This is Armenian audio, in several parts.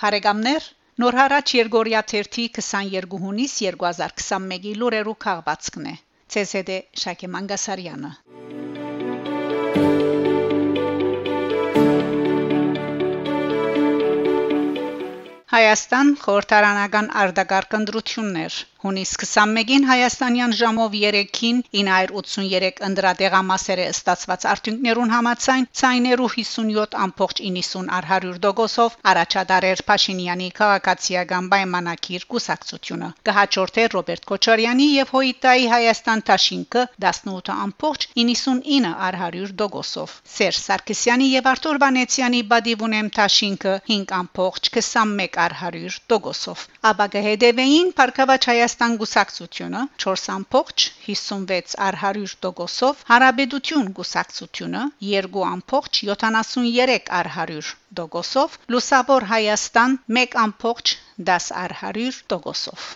Փարեգամներ Նոր հարաճ Երգորիա 1-ի 22 հունիս 2021-ի լուրերու քաղվածքն է ՑՍԴ Շակե Մանգասարյանը Հայաստան խորհրդարանական արտագարկ ընտրություններ Հունիս 21-ին հայաստանյան ժամով 3-ին 983 ընդրադեղամասերը ստացված արդյունքներուն համաձայն ցայներու 57.90 առ 100 դոգոսով առաջադարեր Փաշինյանի քաղաքացիական պայմանակիր կուսակցությունը կհաջորդեր Ռոբերտ Քոչարյանի եւ Հոյիտայի Հայաստան Տաշինքը 18.99 առ 100 դոգոսով Սերժ Սարգսյանի եւ Արտուր Վանեցյանի Բադիվունեմ Տաշինքը 5.21 առ 100 դոգոսով ապա կհետևեին Փարքավաճ Հայաստան գուսակցությունը 4.56 առ 100 տոկոսով Հարաբեդություն գուսակցությունը 2.73 առ 100 տոկոսով Լուսավոր Հայաստան 1.10 առ 100 տոկոսով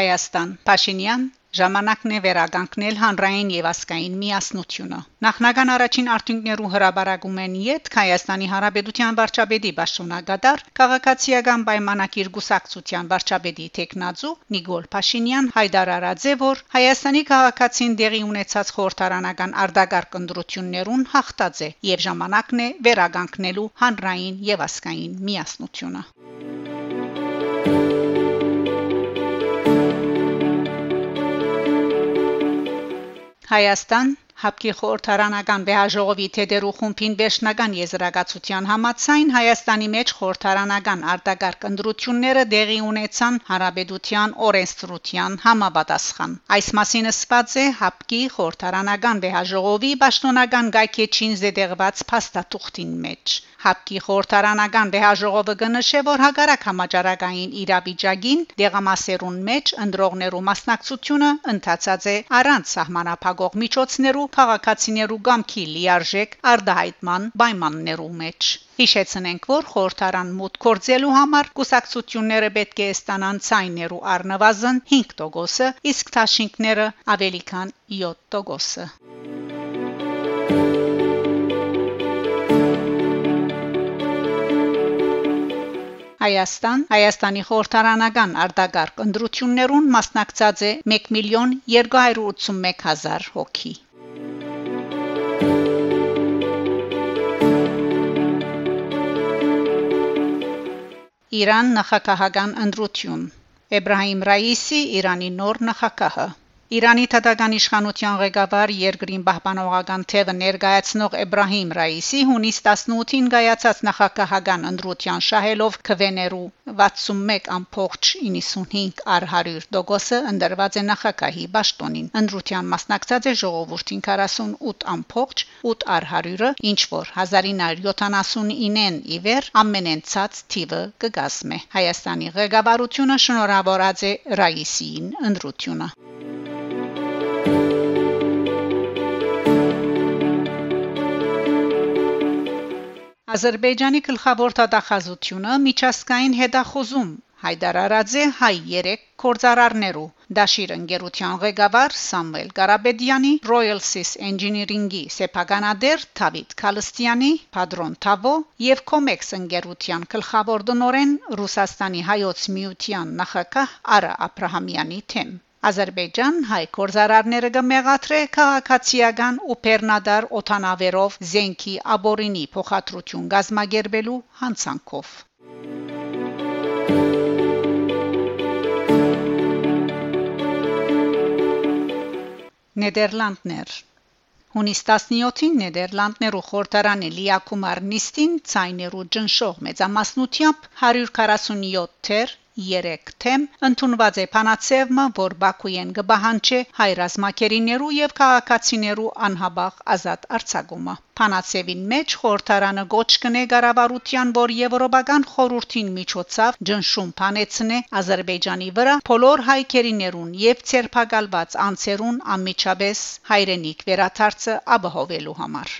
Հայաստան Փաշինյան Ժամանակն է վերագանքնել հանրային եւ ասկային միասնությունը։ Նախնական առաջին արդյունքներու հրաբարագում են յետ Հայաստանի Հանրապետության վարչապետի Պաշտոնագետար քաղաքացիական պայմանակիր գուսակցության վարչապետի Տեխնազու Նիկոլ Փաշինյան հայտար արածե որ Հայաստանի քաղաքացին դեղի ունեցած խորհրդարանական արտագարկ ընտրություններուն հաղթած է եւ ժամանակն է վերագանքնելու հանրային եւ ասկային միասնությունը։ Հայաստան Հապկի խորհրդարանական վեհաժողովի թեդերու խումբին վերջնական եզրակացության համաձայն Հայաստանի մեջ խորհրդարանական արտագարկ ընտրությունները դեղի ունեցան Հարաբեդության օրենսդրության համապատասխան։ Այս մասին ասված է Հապկի խորհրդարանական վեհաժողովի պաշտոնական գայքեչին զետեղված փաստաթուղթին մեջ։ Հապկի խորհրդարանական վեհաժողովը կնշե, որ հագարակ համաճարակային իրավիճակին դեղամասերուն մեջ ընդրողներու մասնակցությունը ընթացած է առանց սահմանափակող միջոցներու քաղաքացիներու գամքի լիարժեք արդահայտման պայմաններու մեջ։ Հիշեցնենք, որ խորհրդարան մուտք կորձելու համար կուսակցությունները պետք է ստանան ցայներու առնվազն 5%-ը, իսկ թաշինքները ավելի քան 7%-ը։ Հայաստան Հայաստանի խորհրդարանական արտագարկ ընտրություններուն մասնակցած է 1 միլիոն 281 հազար հոգի։ Իրան նախագահական ընտրություն Էբրահիմ Ռայիսի Իրանի նոր նախագահը Իրանի Թադական իշխանության ղեկավար երկրին պահպանողական թևը ներկայացնող Էբրահիմ Ռայիսի հունիս 18-ին կայացած նախագահական ընտրության շահելով քվեներու 61.95 առ 100 դոգոսը ընդրված է նախագահի պաշտոնին։ Ընտրության մասնակցած է ժողովրդին 48.8 առ 100-ը, ինչ որ 1979-ին ի վեր ամենեն ցած թիվը կգազմե։ Հայաստանի ղեկավարությունը շնորհավորած է Ռայիսին ընտրությունը։ Ադրբեջանի գլխավոր դատախազությունը միջազգային հետախուզում Հայդար Արաձե հայ 3 կորցարարներու Դաշիր ընկերության ղեկավար Սամվել Ղարաբեդյանի Royal Sis Engineering-ի սեփականադեր Թավիթ Քալստյանի Padron Tavo եւ Comex ընկերության գլխավոր դնորեն Ռուսաստանի հայոց միության նախագահ Արա Աբրահամյանի թեմ Ադրբեջան հայ կորզարարները կմեղադրե քաղաքացիական ու պերնադար օթանավերով զենքի աբորինի փոխադրություն գազմագերբելու հանցանքով Նեդերլանդներ Հունիս 17-ին Նեդերլանդներու խորհրդարանի լիակումար նիստին ցայներու ջնշող մեծամասնությամբ 147 թեր 3 թեմ ընդունված է փանացևը, որ Բաքուեն կբահանջի հայ ռազմակերիներու եւ քաղաքացիներու անհաբախ ազատ արձակումը։ Փանացևին մեջ խորհրդարանը գոչ կնե գարավարության, որ Եվրոպական խորհրդին միջոցով ջնշում փանեցնե Ադրբեջանի վրա բոլոր հայկերիներուն եւ ցերփակալված անձերուն անմիջապես հայրենիք վերաթարցը ապահովելու համար։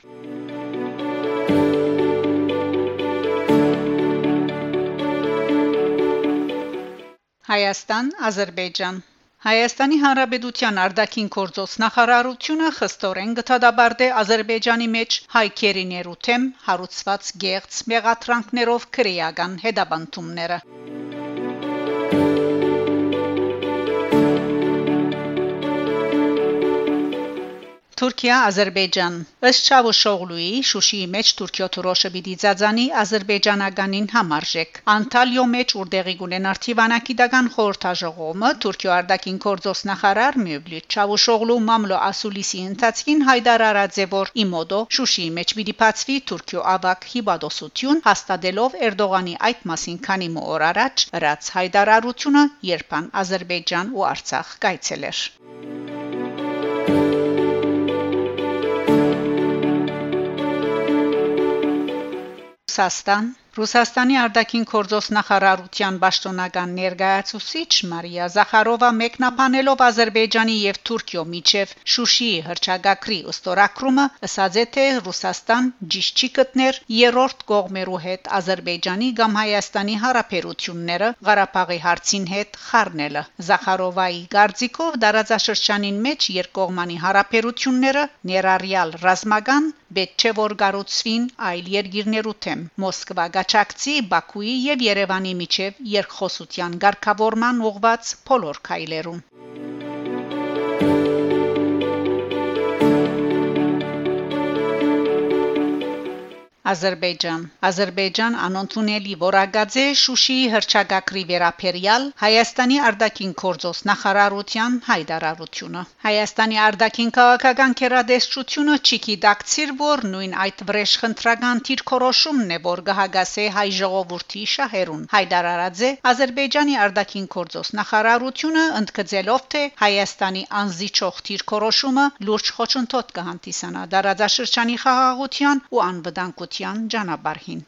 Հայաստան, Ադրբեջան Հայաստանի Հանրապետության արտաքին գործոս նախարարությունը խստորեն գտադաբարդե Ադրբեջանի մեջ հայքերիներու թեմ հարուցված գեղձ մեղատրանքներով քրեական հետաբանտումները Թուրքիա Ադրբեջան ըստ Չավուշօղլուի Շուշիի մեջ Թուրքիո թրոշը պիտի ծածանի ադրբեջանականին համարժեք Անտալիո մեջ ուրդեղի գունենար Թիվանակի դական խորհրդաժողովը Թուրքիո արտաքին գործոս նախարար Մյուբլիթ Չավուշօղլու մամլո ասուլիսի ընթացքին հայտար արած է որ իմոդո Շուշիի մեջ պիտի բացվի Թուրքիո ավակ հիբադոսություն հաստատելով Էրդողանի այդ մասին քանի օր առաջ ըրած հայտարարությունը երբան Ադրբեջան ու Արցախ կայցելեր Ռուսաստան Ռուսաստանի արտաքին գործոս նախարարության պաշտոնական ներկայացուցիչ Մարիա Զախարովա մեկնաբանելով Ադրբեջանի եւ Թուրքիո միջև Շուշիի հրճագակրի ըստորակրումը ասաց է թե Ռուսաստան ճիշտ չի գտներ երրորդ կողմերու հետ Ադրբեջանի կամ Հայաստանի հարաբերությունները Ղարաբաղի հարցին հետ խառնելը Զախարովայի գարձիկով դարաձաշրջանին մեջ երկկողմանի հարաբերությունները ներառյալ ռազմական պետք չէ որ գառուցվին այլ երկիրներու թեմ Մոսկվա գաչակցի Բաքուի եւ Երևանի միջև երկխոսության ղեկավարման ուղված փոլոր քայլերուն Ադրբեջան Ադրբեջան անոնթունելի որագաձե Շուշիի հրճագակրի վերապերյալ Հայաստանի արտաքին գործոս նախարարության հայտարարությունը Հայաստանի արտաքին քաղաքական կերադեսչությունը ճիքի դակցիր որ նույն այդ վրեժ խնդրական թիրքորոշումն է որ գահագասե հայ ժողովրդի շահերուն հայտարարած է Ադրբեջանի արտաքին գործոս նախարարությունը ընդգծելով թե Հայաստանի անզիջող թիրքորոշումը լուրջ խոչընդոտ կհանդիսանա դարաձաշրջանի խաղաղության ու անվտանգության Ադրբեջան ջանաբարհին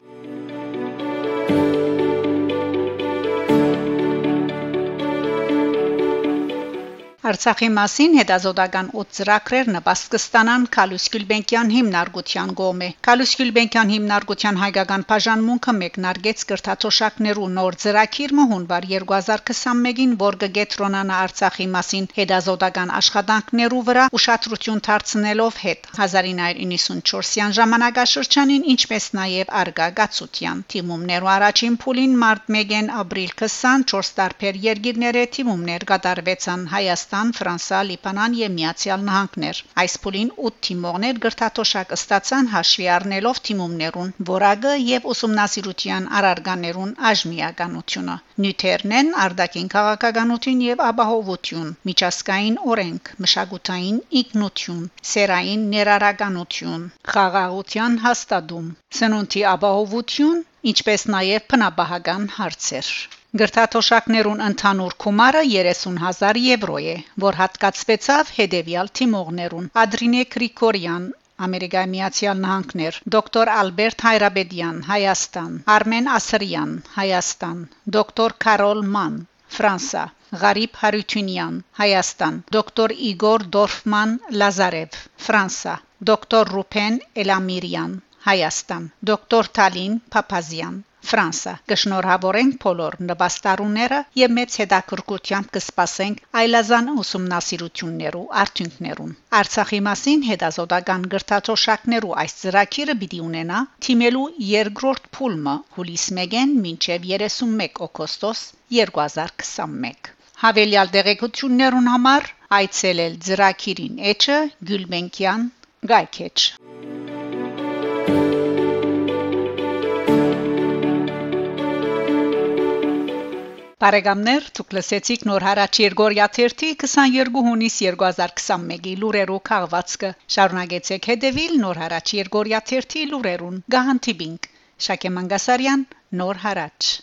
Արցախի մասին հետազոտական 8 ծրագրեր նպաստ կստանան Քալուս Գյուլբենկյան հիմնարկության գոմե։ Քալուս Գյուլբենկյան հիմնարկության հայկական բաժանմունքը մեկնարկեց կրթաթոշակներու նոր ծրագիրը հունվար 2021-ին, որ կգետրոնանա Արցախի մասին հետազոտական աշխատանքներու վրա ուշադրություն դարձնելով հետ 1994-յան ժամանակաշրջանին, ինչպես նաև արգա գացության թիմումներու առաջին փուլին մարտ 1-ին ապրիլ 24 տարբեր երկիրները թիմումներ կատարվեցան Հայաստան Հայաստան, Ֆրանսա, Լիբանան եւ Միացյալ Նահանգներ։ Այս փուլին 8 թիմողներ գրթաթոշակ ստացան հաշվի առնելով թիմումներուն, որակը եւ ուսումնասիրության արարգաներուն աժմիականությունը։ Նյութերն են արդակին քաղաքականություն եւ ապահովություն, միջազգային օրենք, մշակութային ինքնություն, սերային ներառականություն, խաղաղության հաստատում, սնունդի ապահովություն, ինչպես նաև բնաբահական հարցեր։ Գրթաթոշակներուն ընդհանուր գումարը 30000 եվրո է, որ հատկացվեցավ հետևյալ թիմողներուն. Ադրինե Գրիգորյան Ամերիկայի Միացյալ Նահանգներ, դոկտոր Ալբերտ Հայրաբեդյան, Հայաստան, Արմեն Ասրյան, Հայաստան, դոկտոր Կարոլ Ման, Ֆրանսա, Ղարիբ Հարությունյան, Հայաստան, դոկտոր Իգոր Դորֆման Լազարև, Ֆրանսա, դոկտոր Ռուփեն Էլամիրյան, Հայաստան, դոկտոր Տալին Փափազյան, Ֆրանսա կշնորհավորենք բոլոր նպաստարունները եւ մեծ հետաքրքրությամբ կսպասենք այլազան ուսումնասիրություններու արդյունքներուն Արցախի մասին հետազոտական գրթաթոշակներու այս ծրագիրը պիտի ունենա թիմելու երկրորդ փուլը հուլիս 1-ին մինչև 31 օգոստոս 2021 Հավելյալ դեղեցություններուն համար այցելել ծրագիրին էջը Գյուլբենկյան Գայքեչ Բարեկամներ, դուք լսեցիք նոր հարաճ Երգորիա 32 հունիս 2021-ի լուրերու քաղվածքը։ Շարունակեցեք հետևել նոր հարաճ Երգորիա 30 լուրերուն։ Գահանտիբինգ Շակե Մանգասարյան, նոր հարաճ։